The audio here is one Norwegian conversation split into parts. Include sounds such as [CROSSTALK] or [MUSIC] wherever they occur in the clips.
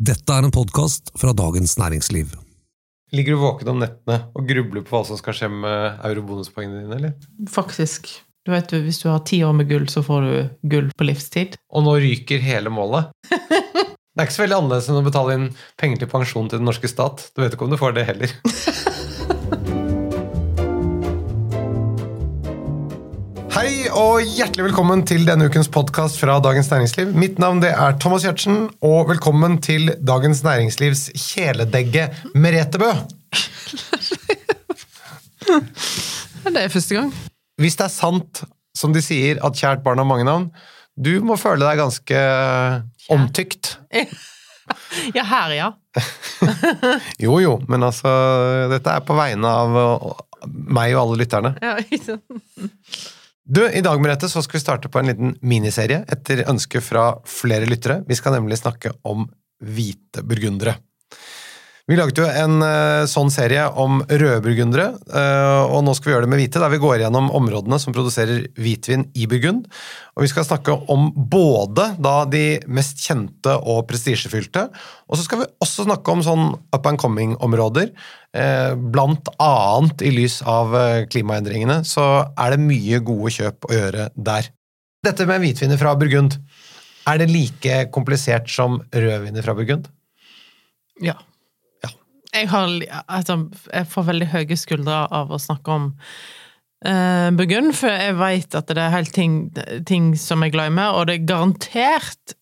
Dette er en podkast fra Dagens Næringsliv. Ligger du våken om nettene og grubler på hva som skal skje med eurobonuspoengene dine? eller? Faktisk. Du vet, Hvis du har ti år med gull, så får du gull på livstid. Og nå ryker hele målet. [LAUGHS] Det er ikke så veldig annerledes enn å betale inn penger til pensjon til den norske stat. Du vet ikke om du får det heller. [LAUGHS] og hjertelig velkommen til denne ukens podkast fra Dagens Næringsliv. Mitt navn det er Thomas Giertsen, og velkommen til Dagens Næringslivs kjæledegge Merete Bø. [LAUGHS] Det er første gang. Hvis det er sant som de sier at kjært barn har mange navn, du må føle deg ganske omtykt. [LAUGHS] Ja, her, ja. [LAUGHS] Jo jo, men altså Dette er på vegne av meg og alle lytterne. ja ikke sant? Du, I dag Merete, så skal vi starte på en liten miniserie etter ønske fra flere lyttere. Vi skal nemlig snakke om hvite burgundere. Vi laget jo en uh, sånn serie om røde burgundere, eh, og nå skal vi gjøre det med hvite, der vi går gjennom områdene som produserer hvitvin i Burgund. Og vi skal snakke om både da de mest kjente og prestisjefylte, og så skal vi også snakke om sånn up and coming-områder. Uh, Blant annet i lys av eh, klimaendringene, så er det mye gode kjøp å gjøre der. Dette med hvitviner fra Burgund, er det like komplisert som rødviner fra Burgund? Ja. Jeg, har, altså, jeg får veldig høye skuldre av å snakke om uh, Burgund, for jeg vet at det er helt ting, ting som jeg glemmer, og det er garantert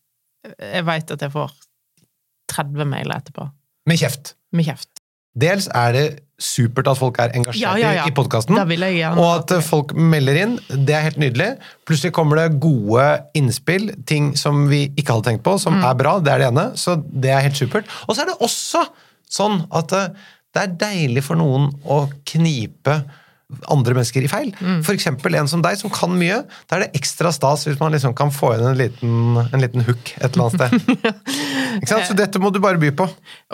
Jeg vet at jeg får 30 mailer etterpå. Med kjeft. Med kjeft. Dels er det supert at folk er engasjert Ja, ja, ja. i podkasten. Og at eh, folk melder inn, det er helt nydelig. Plutselig kommer det gode innspill, ting som vi ikke hadde tenkt på, Mm. som er bra. Det er det ene. Så det er helt supert. Og så er det også sånn at eh, det er deilig for noen å knipe andre mennesker i feil. Mm. Eksempel en som deg, som kan mye. Da er det ekstra stas hvis man liksom kan få inn en liten, en liten hook et eller annet sted. [LAUGHS] Ikke sant? Så dette må du bare by på.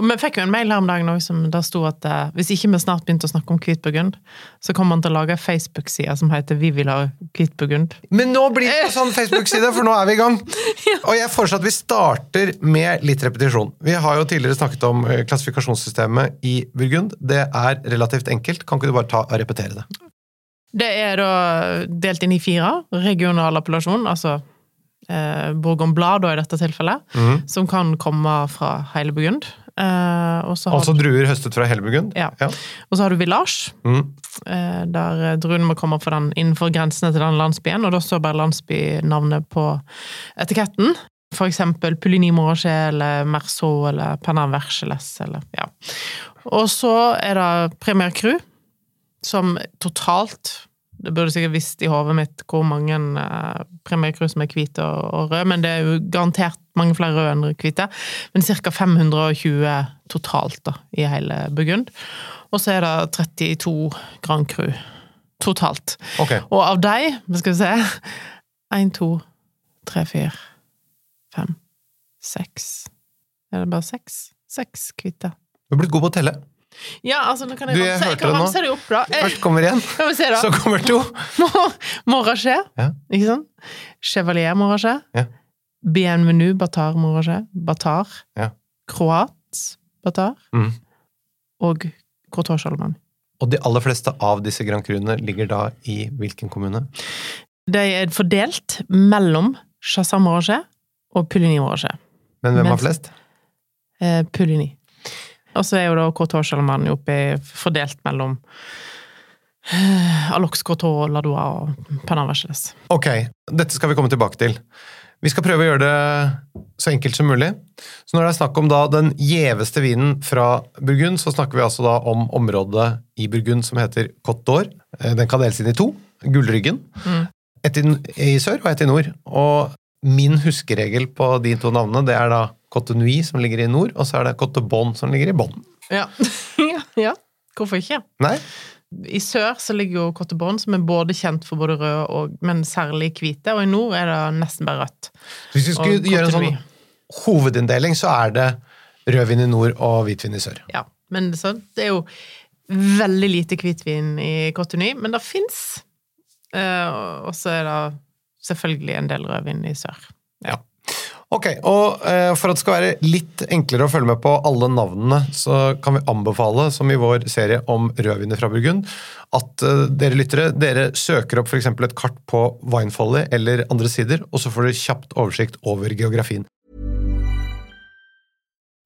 Vi fikk jo en mail her om dagen som der sto at uh, hvis ikke vi snart begynte å snakke om hvitburgund, så kommer man til å lage en Facebook-side som heter 'Vi vil ha hvitburgund'. Men nå blir det [LAUGHS] sånn Facebook-side, for nå er vi i gang. [LAUGHS] Og jeg foreslår at vi starter med litt repetisjon. Vi har jo tidligere snakket om eh, klassifikasjonssystemet i Burgund. Det er relativt enkelt. Kan ikke du bare ta og repetere det? Det er da delt inn i fire. Regional appellasjon, altså eh, Bourgogne Blad i dette tilfellet, som kan komme fra hele Burgund. Eh, Altså druer høstet fra hele Burgund? Ja. ja. og så har du village, Mm. eh, der eh, druene må komme den, innenfor grensene til den landsbyen, og da står bare landsbynavnet på etiketten. For eksempel Pulini Morachet eller Merceau eller Pernan Vergeles eller ja. Og så er det Premier Cru, som totalt Det burde sikkert visst i hodet mitt hvor mange eh, Premier som er hvite og, og røde, men det er jo garantert mange flere røde enn hvite. Men ca. 520 totalt da, i hele Burgund. Og så er det 32 Grand Cru totalt. Okay. Og av de, skal vi se Én, to, tre, fire, fem, seks Er det bare seks? Seks hvite. Du er blitt god på å telle. Ja, altså, nå kan jeg Du, jeg ramse, jeg hørte kan det nå. ramse opp, Først kommer én, [LAUGHS] så kommer to. [LAUGHS] Morachet, Ja. ikke sant? Chevalier Morachet. Ja. Bienvenue Batar Morachet. Batar. Ja. Kroat Batar. Mm. Og Courtois Charlemagne. Og de aller fleste av disse Grand Cruene ligger da i hvilken kommune? De er fordelt mellom Chassam Morachet og Puligny Morachet. Men hvem har flest? Eh, Puligny. Og så er jo da Courtois Charlemagne oppe fordelt mellom eh, Alox Courtois, Ladoa og Panam Vergeles. Ok, dette skal vi komme tilbake til. Vi skal prøve å gjøre det så enkelt som mulig. Så når det er snakk om da den gjeveste vinen fra Burgund, så snakker vi altså da om området i Burgund som heter Côte d'Or. Eh, Den kan deles inn i to. Gullryggen. Mm. Et i, i sør og et i nord. Og min huskeregel på de to navnene, det er da Côte Nui som ligger i nord, og så er det Bon som ligger i bånn. Ja. [LAUGHS] ja, ja. Hvorfor ikke? Nei? I sør så ligger jo Cote Bon, som er både kjent for både røde og men særlig hvite, og i nord er det nesten bare rødt. Hvis vi skulle Og gjøre en sånn hovedinndeling, så er det rødvin i nord og hvitvin i sør. Ja, men så, det er jo veldig lite hvitvin i Cote Nui, men det fins. Eh, og så er det selvfølgelig en del rødvin i sør. Ok, og eh, For at det skal være litt enklere å følge med på alle navnene, så kan vi anbefale, som i vår serie om rødviner fra Burgund, at eh, dere lyttere dere søker opp f.eks. et kart på Winefolly eller andre sider, og så får dere kjapt oversikt over geografien.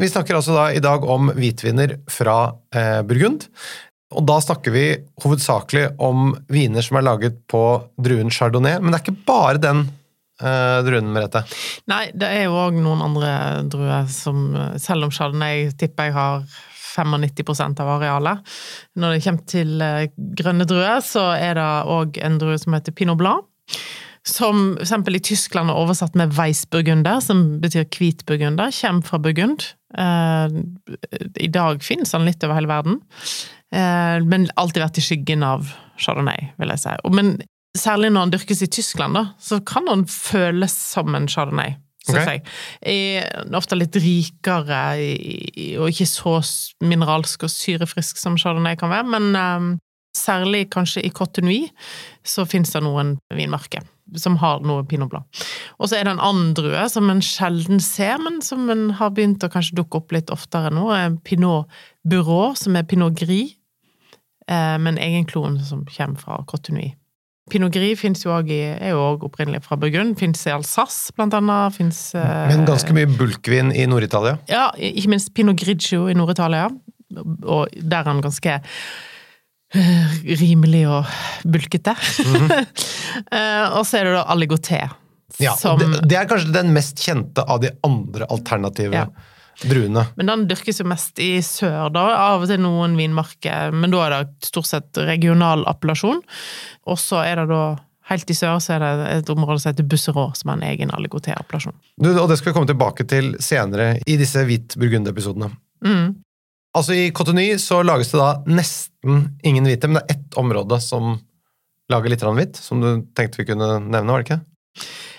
Vi snakker altså da i dag om hvitviner fra eh, Burgund. Og da snakker vi hovedsakelig om viner som er laget på druen chardonnay, men det er ikke bare den eh, druen, Merete. Nei, det er jo òg noen andre druer som Selv om chardonnay tipper jeg har 95% av arealet. Når det kommer til eh, grønne druer, så er det òg en drue som heter pinot blanc. Som eksempel i Tyskland er oversatt med weissburgunder, som betyr hvitburgunder. Kommer fra Burgund. Eh, I dag finnes han litt over hele verden. Eh, men alltid vært i skyggen av chardonnay, vil jeg si. Men særlig når han dyrkes i Tyskland, da, så kan han føles som en chardonnay. Syns okay. jeg. Er ofte litt rikere og ikke så mineralsk og syrefrisk som chardonnay kan være, men eh, særlig kanskje i Cotenui så finnes det noen vinmarker som har noe pinot. Og så er det en annen drue som en sjelden ser, men som en har begynt å kanskje dukke opp litt oftere nå. er Pinot Bureau, som er pinot gris, eh, med en som kommer fra Cotinui. Pinot gris finnes jo også i, er jo òg opprinnelig fra Burgund. Fins i Alsace, blant annet. Finnes, eh, Men ganske mye bulkvin i Nord-Italia. ja, ikke minst Pinot Grigio i Nord-Italia. Og der er han ganske eh, rimelig og bulkete. [LAUGHS] Eh, og så er det da Aligoté. Ja, som, det, det er kanskje den mest kjente av de andre alternative Ja. druene. Men den dyrkes jo mest i sør, da. Av og til noen vinmarker, men da er det stort sett regional appellasjon. Og så er det da Helt i sør så er det et område som heter Busserå, som er en egen aligoté-appellasjon. Og det skal vi komme tilbake til senere i disse hvit burgund-episodene. Mm. Altså I Cotonou så lages det da nesten ingen hvite, men det er ett område som lager litt hvitt, som du tenkte vi kunne nevne, var det ikke?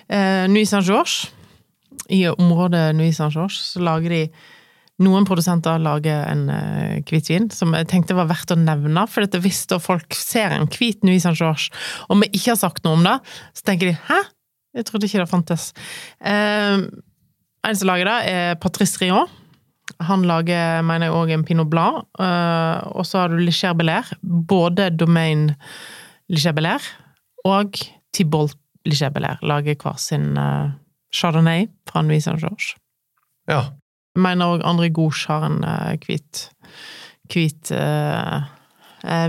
Eh, Nuit Saint-Georges. I området Nuit Saint-Georges så lager de Noen produsenter lager en uh, hvitvin som jeg tenkte var verdt å nevne, for dette hvis folk ser en hvit Nuit Saint-Georges, og vi ikke har sagt noe om det, så tenker de 'hæ? Jeg trodde ikke det fantes'. Eh, en som lager det, er Patrice Rion. Han lager, mener jeg, òg en pinot blanc. eh, og så har du Licher Belair. Både Domaine Licher Belair og Thibault Licher Belair lager hver sin eh, chardonnay fra Nuit Saint-Georges. Ja. Mener òg André Gouche har en eh, hvit hvit eh,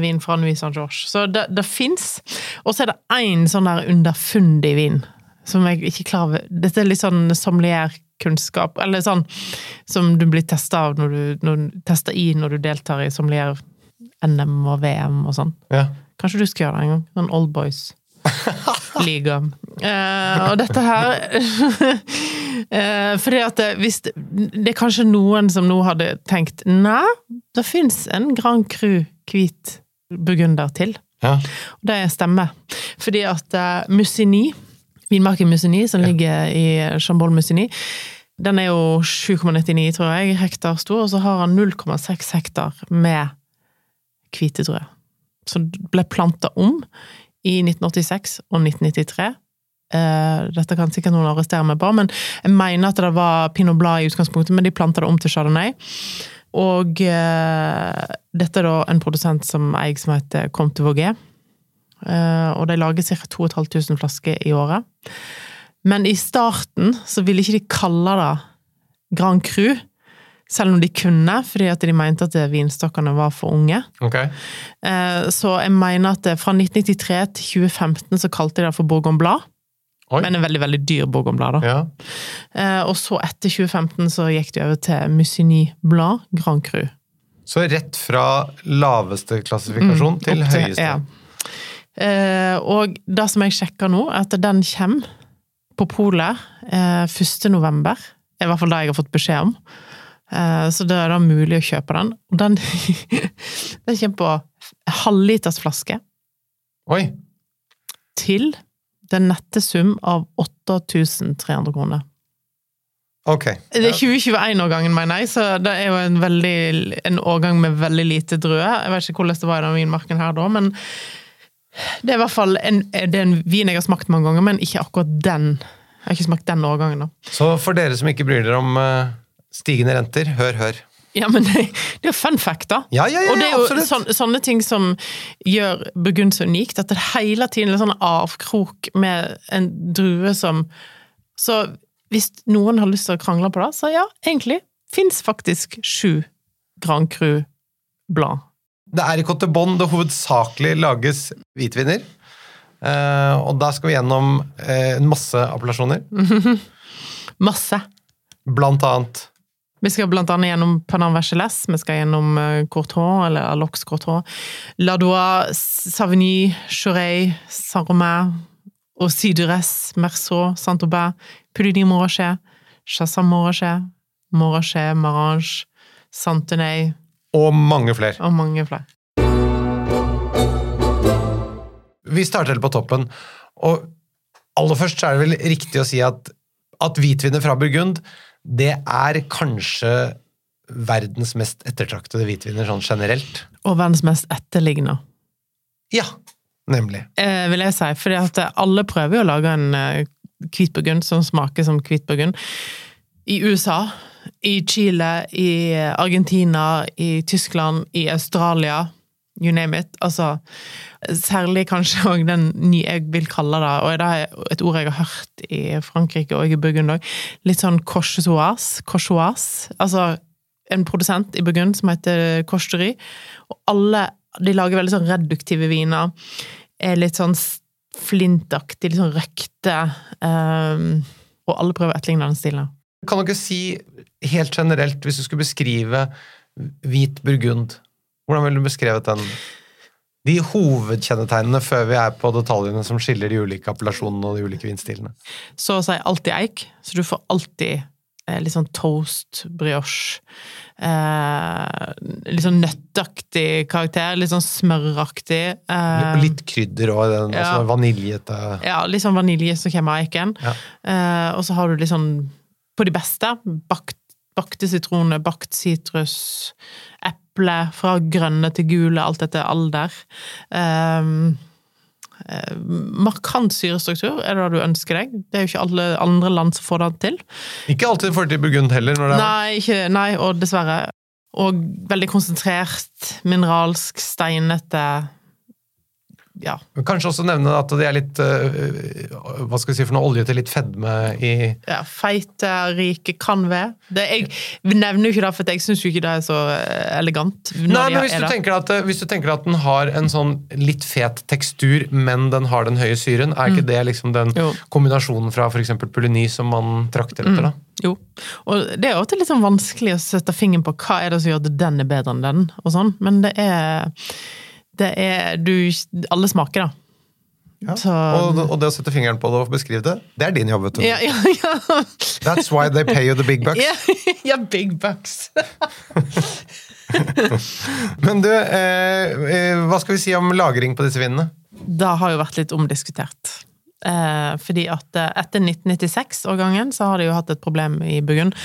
vin fra Nuit Saint-Georges. Så det, det fins. Og så er det én sånn der underfundig vin som jeg ikke klarer Dette er litt sånn sommelierkunnskap, eller sånn som du blir testa av når du, når, du tester i når du deltar i sommelier-NM og VM og sånn. ja. Kanskje du skal gjøre det en gang? Sånn Old Boys-liga. [LAUGHS] uh, og dette her uh, [LAUGHS] Fordi at det, hvis det, det er kanskje noen som nå hadde tenkt Nei, det fins en Grand Cru hvit burgunder til. ja. Og det stemmer. Fordi at uh, Musigny, vinmarken Musini, som ligger i Chambol-Musini. den er jo 7,99, tror jeg, hektar stor, og så har han 0,6 hektar med hvite drø. Som ble planta om i 1986 og 1993. Eh, Dette kan sikkert noen arrestere meg på, men jeg mener at det var Pinot blad i utgangspunktet, men de planta det om til Chardonnay. Og eh, dette er da en produsent som eier som heter Comte Vauguet. Eh, og de lager ca. 2500 flasker i året. Men i starten så ville ikke de kalle det Grand Cru, selv om de kunne, fordi at de mente at vinstokkene var for unge. Ok. Eh, så jeg mener at fra 1993 til 2015 så kalte de det for Bourgogne Blad. Oi. Men en veldig, veldig dyr Bourgogne Blad, da. Ja. Eh, og så etter 2015 så gikk de over til Musigny Blad Grand Cru. Så rett fra laveste klassifikasjon til til høyeste. Ja. Eh, og det som jeg sjekker nå, er at den kommer på polet eh, 1. november. Det er i hvert fall det jeg har fått beskjed om. Eh, så da er det mulig å kjøpe den. Og den, [LAUGHS] den kommer på halvliters flaske Oi! til den nette sum av 8300 kroner. Ok. Det er 2021-årgangen, mener jeg, så det er jo en, veldig, en årgang med veldig lite druer. Jeg vet ikke hvordan det var i den vinmarken her da, men det er i hvert fall en, en vin jeg har smakt mange ganger, men ikke akkurat den. Jeg har ikke smakt den årgangen, da. Så for dere som ikke bryr dere om eh, stigende renter, hør, hør. Ja, men det, det er jo fun fact, da. Ja, ja, ja, og det er jo absolutt. sånn, sånne ting som gjør Burgund så unikt, at det hele tiden er sånn avkrok med en drue som Så hvis noen har lyst til å krangle på det, så ja, egentlig fins faktisk sju Grand Cru-blad. Det er i Cote Bonne det hovedsakelig lages hvitviner. Eh, og da skal vi gjennom eh, masse appellasjoner. [LAUGHS] Masse. Blant annet Vi skal blant annet gjennom Panam Vergeles, vi skal gjennom eh, Courtois, eller Alox Courtois, Ladois, Savigny, Chorey, Saint-Romain, Osidures, Sidures, Merceau, Saint-Aubin, Puligny Morachet, Chassam Morachet, Morachet, Marange, Santenay og mange flere. og mange flere. Vi starter på toppen. Og aller først så er det vel riktig å si at, at hvitvinet fra Burgund, det er kanskje verdens mest ettertraktede hvitviner sånn generelt. Og verdens mest etterliggende, Ja, nemlig. eh, vil jeg si. Fordi at alle prøver jo å lage en hvit burgund som smaker som hvit burgund. I USA, i Chile, i Argentina, i Tyskland, i Australia. You name it. Altså, særlig kanskje [LAUGHS] òg den nye jeg vil kalle det, og det er et ord jeg har hørt i Frankrike og i Burgund òg, litt sånn courgeoise. courgeoise. Altså en produsent i Burgund som heter Corchery, og alle de lager veldig sånn reduktive viner. Er litt sånn flintaktig, litt sånn røkte. Um, og alle prøver å etterligne den stilen. Kan dere si helt generelt, hvis du skulle beskrive hvit burgund, hvordan ville du beskrevet den? De hovedkjennetegnene før vi er på detaljene som skiller de ulike appellasjonene og de ulike vinstilene. Så å si alltid eik, så du får alltid eh, litt sånn toast, brioche. Eh, litt sånn nøttaktig karakter, litt sånn smøraktig. Eh, litt krydder òg, den ja. altså vaniljete Ja, litt sånn vanilje som kommer av eiken. Ja. Eh, og så har du litt sånn, på de beste, bakt, bakte sitroner, bakt sitrus, eple, fra grønne til gule, alt etter alder. Eh, markant syrestruktur er det det du ønsker deg. Det er jo ikke alle andre land som får det til. Ikke alltid får forhold til burgund heller. Det er. Nei, ikke, nei, og dessverre. Og veldig konsentrert, mineralsk, steinete. Ja. Kanskje også nevne at det er litt øh, hva skal vi si for noe olje til litt fedme i ja feite, rike, kan være. Det, jeg nevner jo ikke det, for jeg syns jo ikke det er så eh, elegant. Nei, men hvis du, at, øh, hvis du tenker at den har en sånn litt fet tekstur, men den har den høye syren, er ikke det liksom den Jo. kombinasjonen fra f.eks. Pouligny som man trakter etter? da? Jo. Og det er også alltid litt sånn vanskelig å sette fingeren på hva er det som gjør at den er bedre enn den, og sånn, men det er Det er du Alle smaker, da. Ja. Så- Og, og det å sette fingeren på det og beskrive det, det er din jobb, vet du. Ja, ja, ja. That's why they pay you the big bucks. Ja, [LAUGHS] ja big bucks. [LAUGHS] Men du, eh, eh, hva skal vi si om lagring på disse vinene? Det har jo vært litt omdiskutert. Eh, fordi at eh, etter 1996-årgangen så har de jo hatt et problem i Burgund,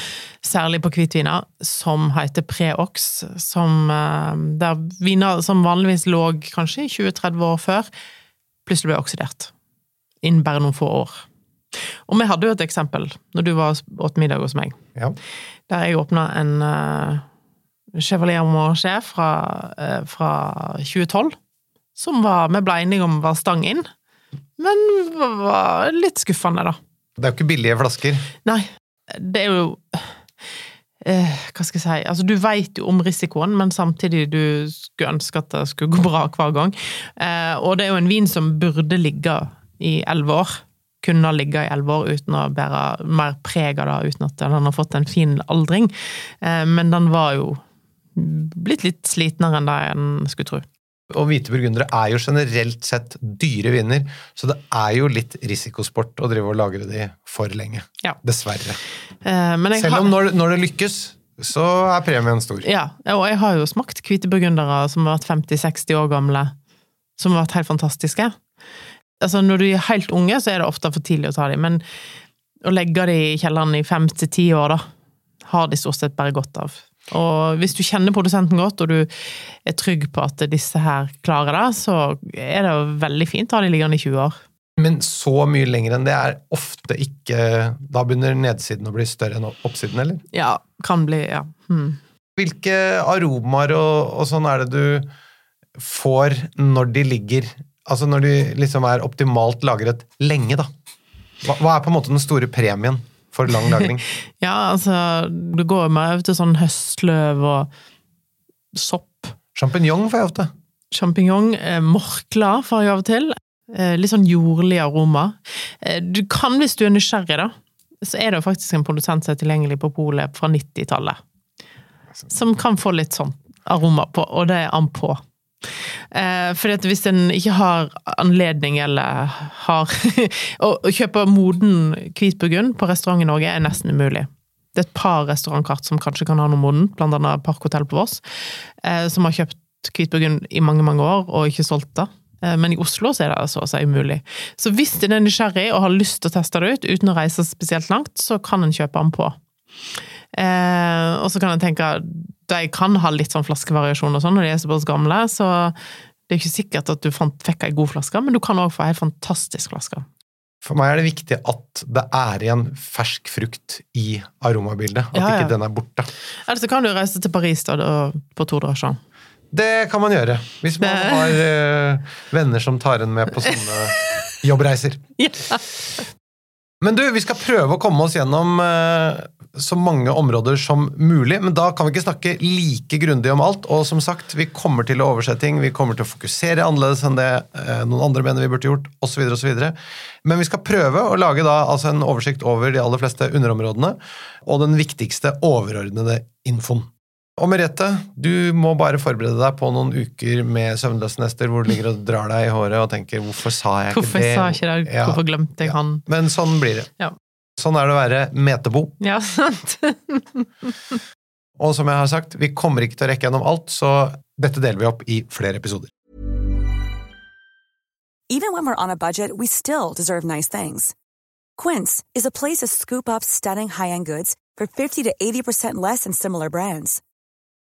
særlig på hvitviner, som heter Preox, som eh, der viner som vanligvis lå kanskje i 20-30 år før, plutselig ble oksidert. Innen bare noen få år. Og vi hadde jo et eksempel når du var åt middag hos meg, Ja. der jeg åpna en uh, Chevalier Morget fra, eh, fra 2012, som var, vi ble enige om var stang inn, men var litt skuffende, da. Det er jo ikke billige flasker. Nei, det er jo eh, Hva skal jeg si Altså, du veit jo om risikoen, men samtidig du skulle ønske at det skulle gå bra hver gang. Eh, og det er jo en vin som burde ligge i elleve år. Kunne ligge i elleve år uten å bære mer preg av det, uten at den har fått en fin aldring. Eh, men den var jo blitt litt slitnere enn det en skulle tro. Og hvite burgundere er jo generelt sett dyre viner, så det er jo litt risikosport å drive og lagre de for lenge. Ja. Dessverre. Eh, Selv har- om når, når det lykkes, så er premien stor. Ja, og jeg har jo smakt hvite burgundere som har vært 50-60 år gamle, som har vært helt fantastiske. Altså, når du er helt unge, så er det ofte for tidlig å ta dem, men å legge dem i kjelleren i fem til ti år, da, har de stort sett bare godt av. Og hvis du kjenner produsenten godt, og du er trygg på at disse her klarer det, så er det jo veldig fint å ha de liggende i 20 år. Men så mye lenger enn det er ofte ikke Da begynner nedsiden å bli større enn oppsiden, eller? Ja, kan bli, ja. Hmm. Hvilke aromaer og, og sånn er det du får når de ligger Altså når de liksom er optimalt lagret lenge, da? Hva, hva er på en måte den store premien for lang lagring? [LAUGHS] Ja, altså, du går mer over til sånn høstløv og sopp. Sjampinjong får jeg ofte. Sjampinjong, eh, morkler får jeg av og til. Eh, litt sånn jordlig aroma. Eh, du kan, hvis du er nysgjerrig, da, så er det jo faktisk en produsent som er tilgjengelig på polet fra 90-tallet. Som kan få litt sånn aroma på, og det er an på. Eh, at hvis en ikke har anledning eller har [LAUGHS] Å kjøpe moden hvit burgund på restaurant i Norge er nesten umulig. Det er et par restaurantkart som kanskje kan ha noe modent, annet Parkhotell på Voss, eh, som har kjøpt hvit burgund i mange, mange år og ikke solgt det. Eh, Men i Oslo så er det så å si umulig. Så hvis en er nysgjerrig og har lyst til å teste det ut uten å reise spesielt langt, så kan en kjøpe den på. Eh, og så kan jeg tenke de kan ha litt sånn flaskevariasjon og sånn når de er såpass gamle, så det er ikke sikkert at du fikk ei god flaske, men du kan òg få ei fantastisk flaske. For meg er det viktig at det er igjen fersk frukt i aromabildet. At Ja, ja. ikke den er borte. Eller så kan du reise til Paris da, på to drosjer. Det kan man gjøre. Hvis man har eh, venner som tar en med på sånne [LAUGHS] jobbreiser. Ja. Men du, vi skal prøve å komme oss gjennom eh, så mange områder som mulig, men da kan vi ikke snakke like grundig om alt. Og som sagt, vi kommer til å overse ting, vi kommer til å fokusere annerledes enn det eh, noen andre mener vi burde gjort, osv. osv. Men vi skal prøve å lage da altså en oversikt over de aller fleste underområdene, og den viktigste overordnede infoen. Og Merete, du må bare forberede deg på noen uker med søvnløse nester hvor du ligger og drar deg i håret og tenker 'hvorfor sa jeg ikke Hvorfor det'? sa jeg ikke det? Ja. Hvorfor glemte jeg han? Men sånn blir det. Ja. Sånn er det å være metebo. Ja, sant? [LAUGHS] Og som jeg har sagt, vi kommer ikke til å rekke gjennom alt, så dette deler vi opp i flere episoder. Even when we're on a budget, we still deserve nice things. Quince is a place to scoop up stunning high-end goods for 50 to 80% less than similar brands.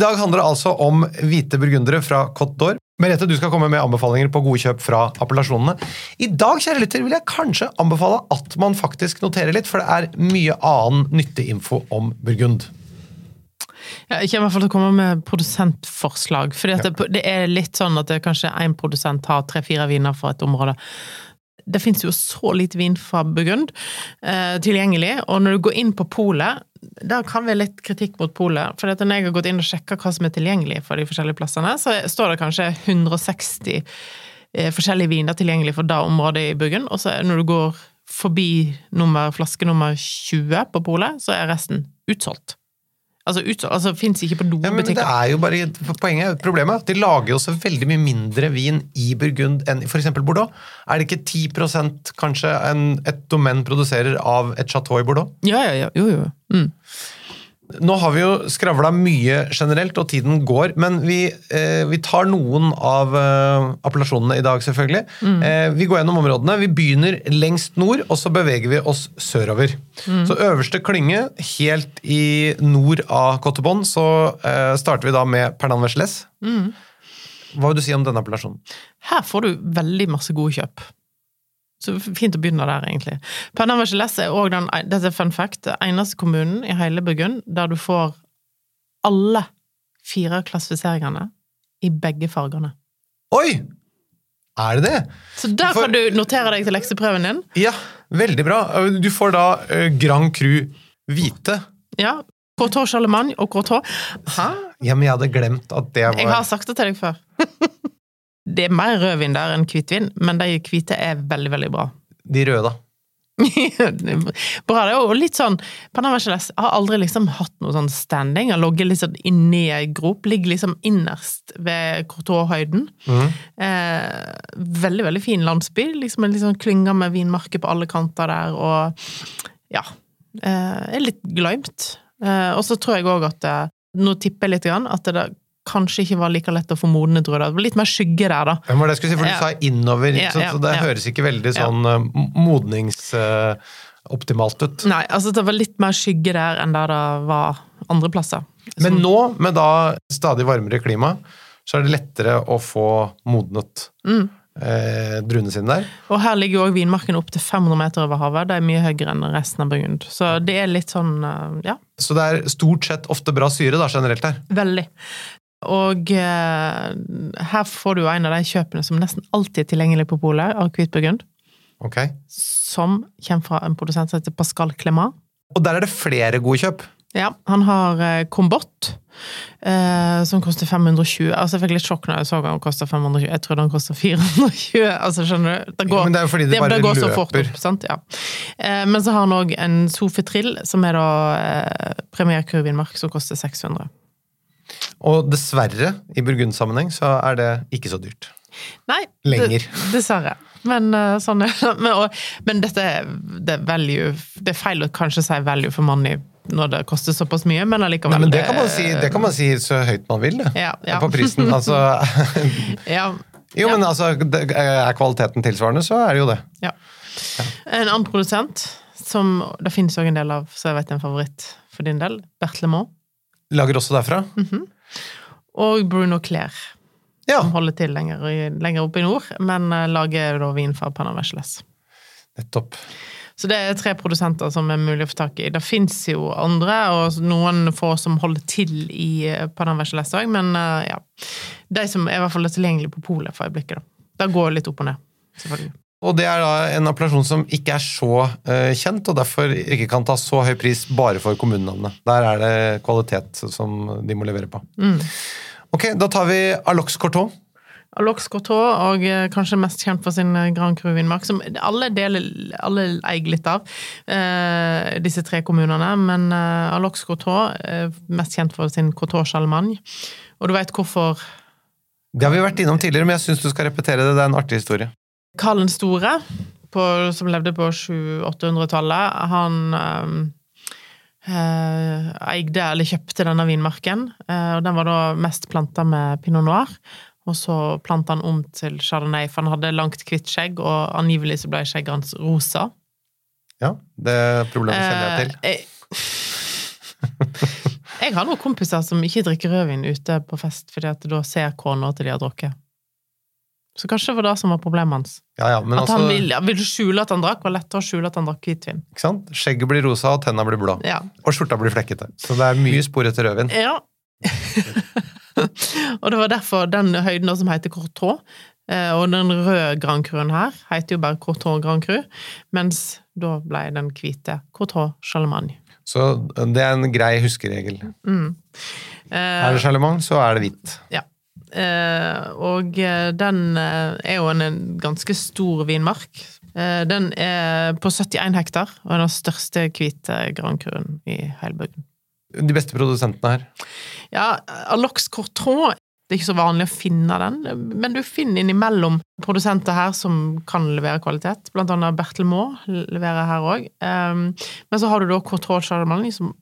I dag handler det altså om hvite burgundere fra Côte d'Or. Merete, du skal komme med anbefalinger på gode kjøp fra appellasjonene. I dag kjære lytter, vil jeg kanskje anbefale at man faktisk noterer litt, for det er mye annen nyttig info om burgund. Ja, Jeg kommer i hvert fall til å komme med produsentforslag. fordi at det, det er litt sånn at det kanskje én produsent har tre-fire viner for et område. Det fins jo så lite vin fra Burgund eh, tilgjengelig, og når du går inn på polet Der kan vi ha litt kritikk mot polet. For når jeg har gått inn og sjekka hva som er tilgjengelig for de forskjellige plassene, så står det kanskje 160 eh, forskjellige viner tilgjengelig for det området i Burgund, og så når du går forbi nummer, flaske nummer 20 på polet, så er resten utsolgt. Altså, ut, altså fins ikke på dobutikker. Ja, det er jo bare poenget. Problemet de lager jo så veldig mye mindre vin i Burgund enn i f.eks. Bordeaux. Er det ikke 10% kanskje en, et domen produserer av et chateau i Bordeaux? Ja, ja, ja. Jo, jo. Mm. Nå har vi jo skravla mye generelt, og tiden går, men vi, eh, vi tar noen av eh, appellasjonene i dag, selvfølgelig. Eh, vi går gjennom områdene. Vi begynner lengst nord, og så beveger vi oss sørover. Så øverste klynge, helt i nord av Cotebon, så eh, starter vi da med Pernan Vecheles. Hva vil du si om denne appellasjonen? Her får du veldig masse gode kjøp. Så fint å begynne der, egentlig. Pernamvergeles er òg den dette er fun fact, eneste kommunen i hele Burgund der du får alle fire klassifiseringene i begge fargene. Oi! Er det det? Så der For- kan du notere deg til lekseprøven din. Ja, veldig bra. Du får da eh, Grand Cru hvite. Ja. Courtois Charlemagne og Courtois Hæ? Ja, men jeg hadde glemt at det var Jeg har sagt det til deg før. [LAUGHS] Det er mer rødvin der enn hvitvin, men de hvite er veldig, veldig bra. de røde, da. [LAUGHS] Bra, det Og litt sånn Panama Geles har aldri liksom hatt noe sånn standing. Har ligget litt sånn inni ei grop. Ligger liksom innerst ved Courtois-høyden. Eh, veldig, veldig fin landsby. Liksom en litt sånn klynge med vinmarker på alle kanter der, og ja. Eh, er litt glemt. Eh, og så tror jeg òg at eh, Nå tipper jeg litt grann, at det kanskje ikke var like lett å få modne druer. Det var litt mer skygge der, da. Hvem var det jeg skulle si, for du Ja. sa innover, Ja, så, ja, så det ja. høres ikke veldig sånn uh, modningsoptimalt ut. Nei, altså det var litt mer skygge der enn der det var andre plasser. Men nå, med da stadig varmere klima, så er det lettere å få modnet Mm. eh, druene sine der. Og her ligger jo òg vinmarken opp til 500 meter over havet. Det er mye høyere enn resten av Burgund. Så det er litt sånn, eh, ja, Så det er stort sett ofte bra syre da, generelt her. veldig. Og eh, her får du en av de kjøpene som nesten alltid er tilgjengelig på polet, av hvit burgund. Ok. Som kommer fra en produsent som heter Pascal Clement. Og der er det flere gode kjøp. Ja, han har eh, Combot, eh, som koster 520. Altså, jeg fikk litt sjokk når jeg så han koster 520. Jeg trodde han koster 420. Altså, skjønner du? Det Ja, men det er jo fordi det bare det går så fort opp, sant? Ja. Eh, men så har han òg en Sofitrill, som er da eh, Premier Cru Mark, som koster 600. Og dessverre, i Burgund-sammenheng, så er det ikke så dyrt. Nei, Lenger. dessverre. Men eh, sånn. [LAUGHS] Men, og, men dette det er value Det er feil å kanskje si value for money når det koster såpass mye, men allikevel. Nei, men det kan, man si, det kan man si så høyt man vil, det. Ja, ja. På prisen. Altså [LAUGHS] Ja, Jo, men altså, er kvaliteten tilsvarende, så er det jo det. Ja. En annen produsent, som det finnes òg en del av, så jeg vet en favoritt for din del, Bertlemont. Lager også derfra. Mm. Og Bruno Clair, Ja, som holder til lenger, lenger oppe i nord, men eh, lager da vin fra Panama Vecheles. nettopp. Så det er tre produsenter som er mulig å få tak i. Det fins jo andre, og noen få som holder til i eh, Panama Vecheles òg, men eh, ja. De som er i hvert fall tilgjengelige på polet for øyeblikket, da. Det går litt opp og ned, selvfølgelig. Og det er da en appellasjon som ikke er så uh, kjent, og derfor ikke kan ta så høy pris bare for kommunenavnet. Der er det kvalitet som de må levere på. Mm. Ok, da tar vi Alox Corton. Alox Courtois, og eh, kanskje mest kjent for sin eh, Grand Cru vinmark, som alle deler, alle eier litt av, eh, disse tre kommunene. Men eh, Alox Courtois er mest kjent for sin Courtois Charlemagne. Og du vet hvorfor Det har vi vært innom tidligere, men jeg syns du skal repetere det. Det er en artig historie. Karl den store, på, som levde på 700-800-tallet, han eh, eh, eide, eller kjøpte denne vinmarken, eh, og den var da mest planta med pinot noir. Og så planta han om til chardonnay, for han hadde langt, hvitt skjegg, og angivelig så ble skjegget hans rosa. Ja, det problemet kjenner jeg til. Eh, jeg, [LAUGHS] jeg har noen kompiser som ikke drikker rødvin ute på fest, fordi at da ser kona til de har drukket. Så kanskje det var det som var problemet hans. Ja, ja, men at altså, han ville, ville skjule at han drakk, var lettere å skjule at han drakk hvitvin. ikke sant? Skjegget blir rosa, og tenna blir blå. Ja. Og skjorta blir flekkete. Så det er mye spor etter rødvin. ja. [LAUGHS] og det var derfor den høyden som heter Courtois, eh, og den røde Grand Cruen her heter jo bare Courtois Grand Cru, mens da ble den hvite Courtois Charlemagne. Så det er en grei huskeregel. Mm. Er Eh, det Charlemagne, så er det hvitt. ja. Eh, og eh, den eh, er jo en, en ganske stor vinmark. Den er på 71 hektar, og er den største hvite Grand Cruen i Burgund. De beste produsentene her. Ja, Alox Courtron det er ikke så vanlig å finne den, men du finner innimellom produsenter her som kan levere kvalitet. Blant annet Bertel Maa leverer her òg. men så har du da Courtron Chardonnay, som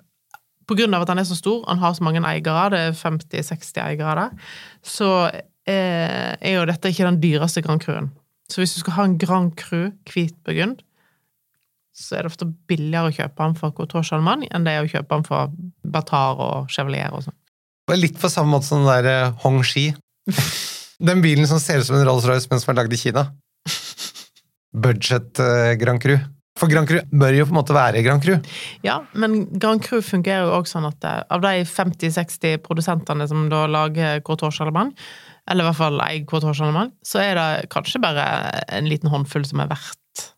av at han er så stor, han har så mange eiere, det er 50-60 eiere der, så er jo dette ikke den dyreste Grand Cruen. Så hvis du skal ha en Grand Cru hvit burgund, så er det ofte billigere å kjøpe den for Couture Chardonnay enn det er å kjøpe den for Batar og Chevalier og sånn. Litt på samme måte som den der uh, Hong Shi. [LAUGHS] den bilen som ser ut som en Rolls-Royce, men som er lagd i Kina. [LAUGHS] Budget uh, Grand Cru. For Grand Cru bør jo på en måte være Grand Cru. Ja, men Grand Cru fungerer jo også sånn at uh, av de 50-60 produsentene som da lager Courtois Charlemagne, eller i hvert fall eier Courtois Charlemagne, så er det kanskje bare en liten håndfull som er verdt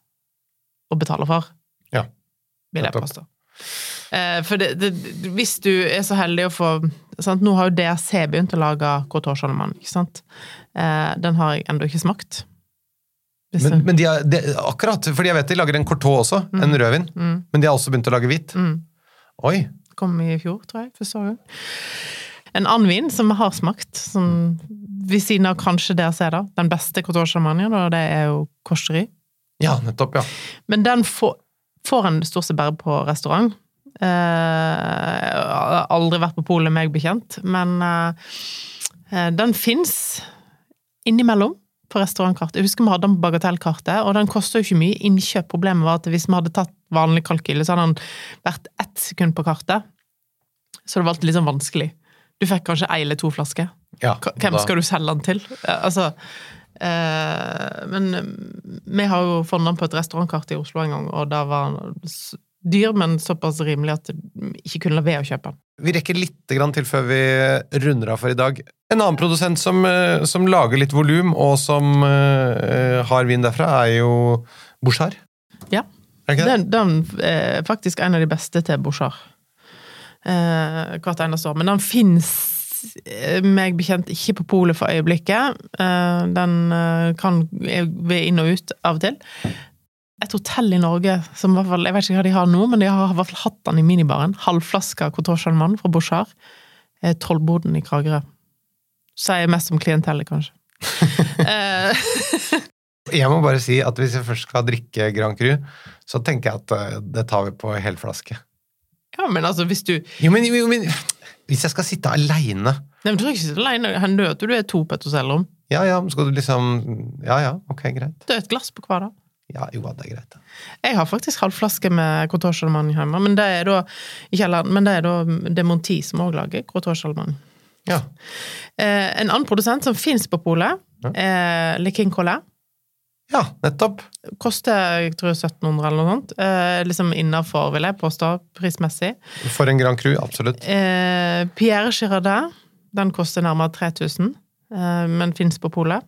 å betale for. Ja. Vil jeg påstå. Eh, for det, det, hvis du er så heldig å få sant? Nå har jo DRC begynt å lage Courtois Charlemagne, ikke sant? Eh, den har jeg ennå ikke smakt. Men, men de har, de, akkurat, fordi jeg vet de lager en cortot også, mm. en rødvin, mm. men de har også begynt å lage hvit. Mm. Oi! Kom i fjor, tror jeg. Første året. En annen vin som vi har smakt, som ved siden av kanskje DRC, da, den beste Cotour Champagne, og det er jo Korseri. Ja, nettopp, ja. Men den får, får en stort sett bare på restaurant. Eh, har aldri vært på polet, meg bekjent, men eh, den fins innimellom på restaurantkart. Jeg husker vi hadde den på bagatellkartet, og den kosta jo ikke mye innkjøp. Problemet var at hvis vi hadde tatt vanlig kalkyle, så hadde den vært ett sekund på kartet. Så det var alltid litt sånn vanskelig. Du fikk kanskje ei eller to flasker. Ja, Hvem da. skal du selge den til? Altså Eh, men eh, vi har jo funnet den på et restaurantkart i Oslo en gang, og da var dyr, men såpass rimelig at vi ikke kunne la være å kjøpe den. Vi rekker litt til før vi runder av for i dag. En annen produsent som, eh, som lager litt volum, og som uh, har vin derfra, er jo Bouchard. Ja. Er det? Den, den er faktisk en av de beste til Bouchard. Uh, hvert eneste år. Men den fins Eh, meg bekjent ikke på polet for øyeblikket. Eh, den eh, kan ved inn og ut av og til. Et hotell i Norge som i hvert fall, Jeg vet ikke hva de har nå, men de har i hvert fall hatt den i minibaren. Halvflaske Cotorchan-mann fra Bouchard. Tollboden i Kragerø. Sier mest om klientellet, kanskje. [LAUGHS] jeg må bare si at hvis jeg først skal drikke Grand Cru, så tenker jeg at det tar vi på helflaske. Ja, men altså, hvis du Jo, men, jo, men hvis jeg skal sitte aleine Nei, men Du trenger ikke sitte aleine. Hender det at du er to på et hotellrom? Ja, ja, skal du liksom Ja, ja, ok, greit. Det er et glass på hver, da. Ja, jo, det er greit. Jeg har faktisk halvflaske med Crotoche Allemagne hjemme, men det er da ikke heller, men det er da Demonti som òg lager Crotoche Allemagne. Ja. Eh, en annen produsent som fins på polet, Ja. er Le King Collet. ja, nettopp. Koster jeg tror 1700 eller noe sånt. Eh, liksom innafor, vil jeg påstå, prismessig. For en Grand Cru, absolutt. Eh, Pierre Girardin, den koster nærmere 3000, eh, men fins på polet.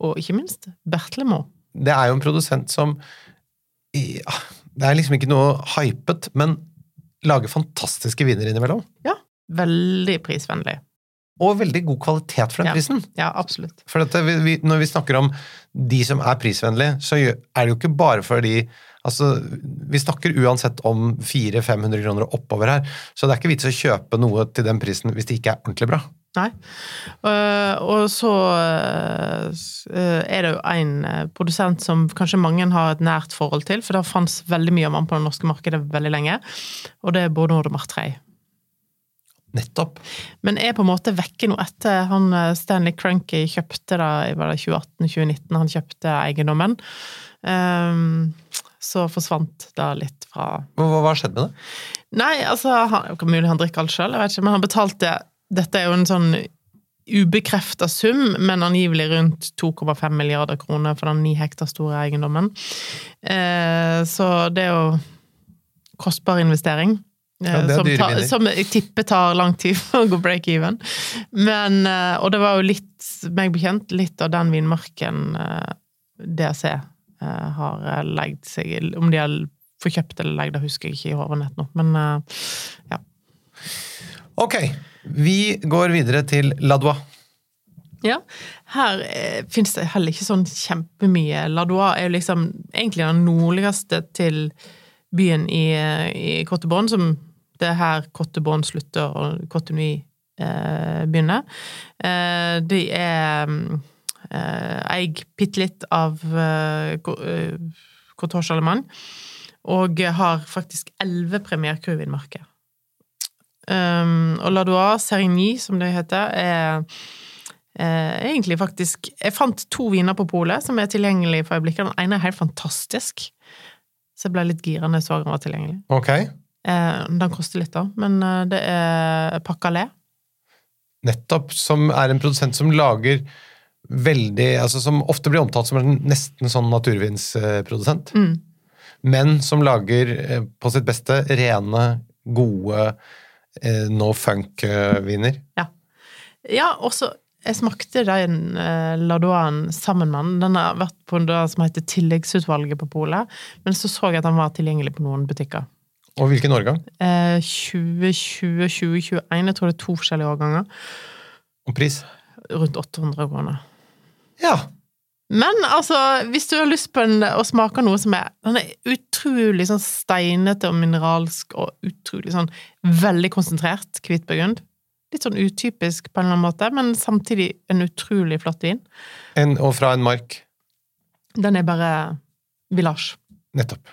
Og ikke minst Bertlemo. Det er jo en produsent som ja, Det er liksom ikke noe hypet, men lager fantastiske viner innimellom. Ja, veldig prisvennlig. Og veldig god kvalitet for den Ja. prisen. Ja, absolutt. For dette, vi, vi, når vi snakker om de som er prisvennlige, så er det jo ikke bare fordi Altså, vi snakker uansett om 400-500 kroner oppover her, så det er ikke vits å kjøpe noe til den prisen hvis det ikke er ordentlig bra. Nei. Eh, og så eh, eh, er det jo en produsent som kanskje mange har et nært forhold til, for det fantes veldig mye av han på det norske markedet veldig lenge, og det er Bordeaux de Martrey. Nettopp. Men er på en måte vekke nå etter han Stanley Cranky kjøpte da, i var det 2018-2019, han kjøpte eiendommen. Um, så forsvant det litt fra Hva, hva har skjedd med det? Nei, altså, han, mulig han drikker alt sjøl, men han betalte Dette er jo en sånn ubekrefta sum, men angivelig rundt 2,5 milliarder kroner for den ni hektar store eiendommen. Eh, så det er jo kostbar investering. eh, Ja, som, tar, som jeg tipper tar lang tid for [LAUGHS] å gå break even. Men, eh, og det var jo litt, meg bekjent, litt av den vinmarken DRC har legd seg. Om de har fått kjøpt eller legd, det husker jeg ikke i hodet nå. Men ja. Ok, vi går videre til Ladois. Ja, her eh, finnes det heller ikke sånn kjempemye. Ladois er jo liksom egentlig den nordligste til byen i, i Cottebonne, som det er her Cottebonne slutter og Cotonou eh, begynner. Eh, de er eh, eier bitte litt av eh, Coteau Charlemagne, og har faktisk elleve premierkurvinmarker. Um, og Ladois Serigny, som det heter, er eh, egentlig faktisk Jeg fant to viner på polet som er tilgjengelige for øyeblikket. Den ene er helt fantastisk, så jeg ble litt gira når jeg så den var tilgjengelig. Ok. Eh, den koster litt, da, men eh, det er Pacalé. Nettopp. Som er en produsent som lager veldig altså Som ofte blir omtalt som en nesten sånn naturvinsprodusent. Mm. Men som lager eh, på sitt beste rene, gode no funk-viner. Ja. ja, også jeg smakte den eh, Ladoan sammen med den. Den har vært på det som heter Tilleggsutvalget på polet, men så så jeg at den var tilgjengelig på noen butikker. Og hvilken årgang? Eh, 2020, 2021, jeg tror det er to forskjellige årganger. Og pris? Rundt 800 kroner. Ja. Men altså, hvis du har lyst på en, å smake noe som er Den er utrolig sånn steinete og mineralsk og utrolig sånn veldig konsentrert hvit burgund. Litt sånn utypisk på en eller annen måte, men samtidig en utrolig flott vin. En, og fra en mark. Den er bare village. Nettopp.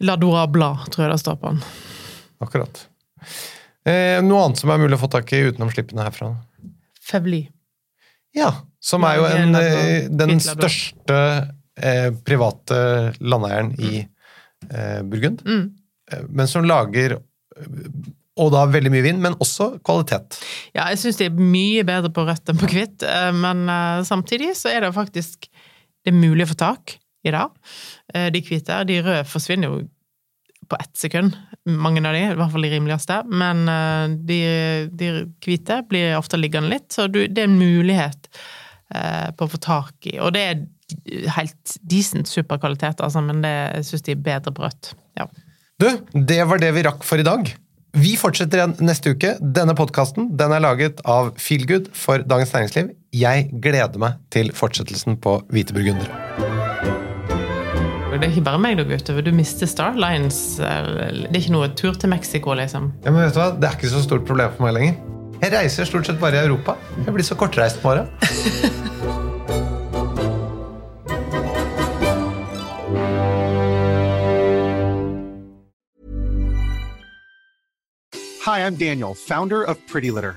Ladora Bla, tror jeg det står på den. Akkurat. Eh, noe annet som er mulig å få tak i utenom slippene herfra? Fevly. Ja. Som er jo en, eh, den største eh, private landeieren i eh, Burgund. Mm. Eh, Men som lager eh, og da veldig mye vind, men også kvalitet. Ja, jeg syns de er mye bedre på rødt enn på hvitt, men samtidig så er det faktisk det er mulig å få tak i det. Eh, De hvite. De røde forsvinner jo på ett sekund, mange av de, i hvert fall de rimeligste. Men eh, de, de hvite blir ofte liggende litt, så det er en mulighet eh, på å få tak i. Og det er helt decent superkvalitet, altså, men det jeg syns de er bedre på rødt. Ja. Du, det var det vi rakk for i dag. Vi fortsetter igjen neste uke. Denne podkasten den er laget av Feelgood for Dagens Næringsliv. Jeg gleder meg til fortsettelsen på Hvite burgundere. Det er ikke bare meg, du går utover. Du mister Starlines. Det er ikke noe tur til Mexico, liksom. Ja, men vet du hva? Det er ikke så stort problem for meg lenger. Jeg reiser stort sett bare i Europa. Jeg blir så kortreist på året. Hi, I'm Daniel, founder of Pretty Litter.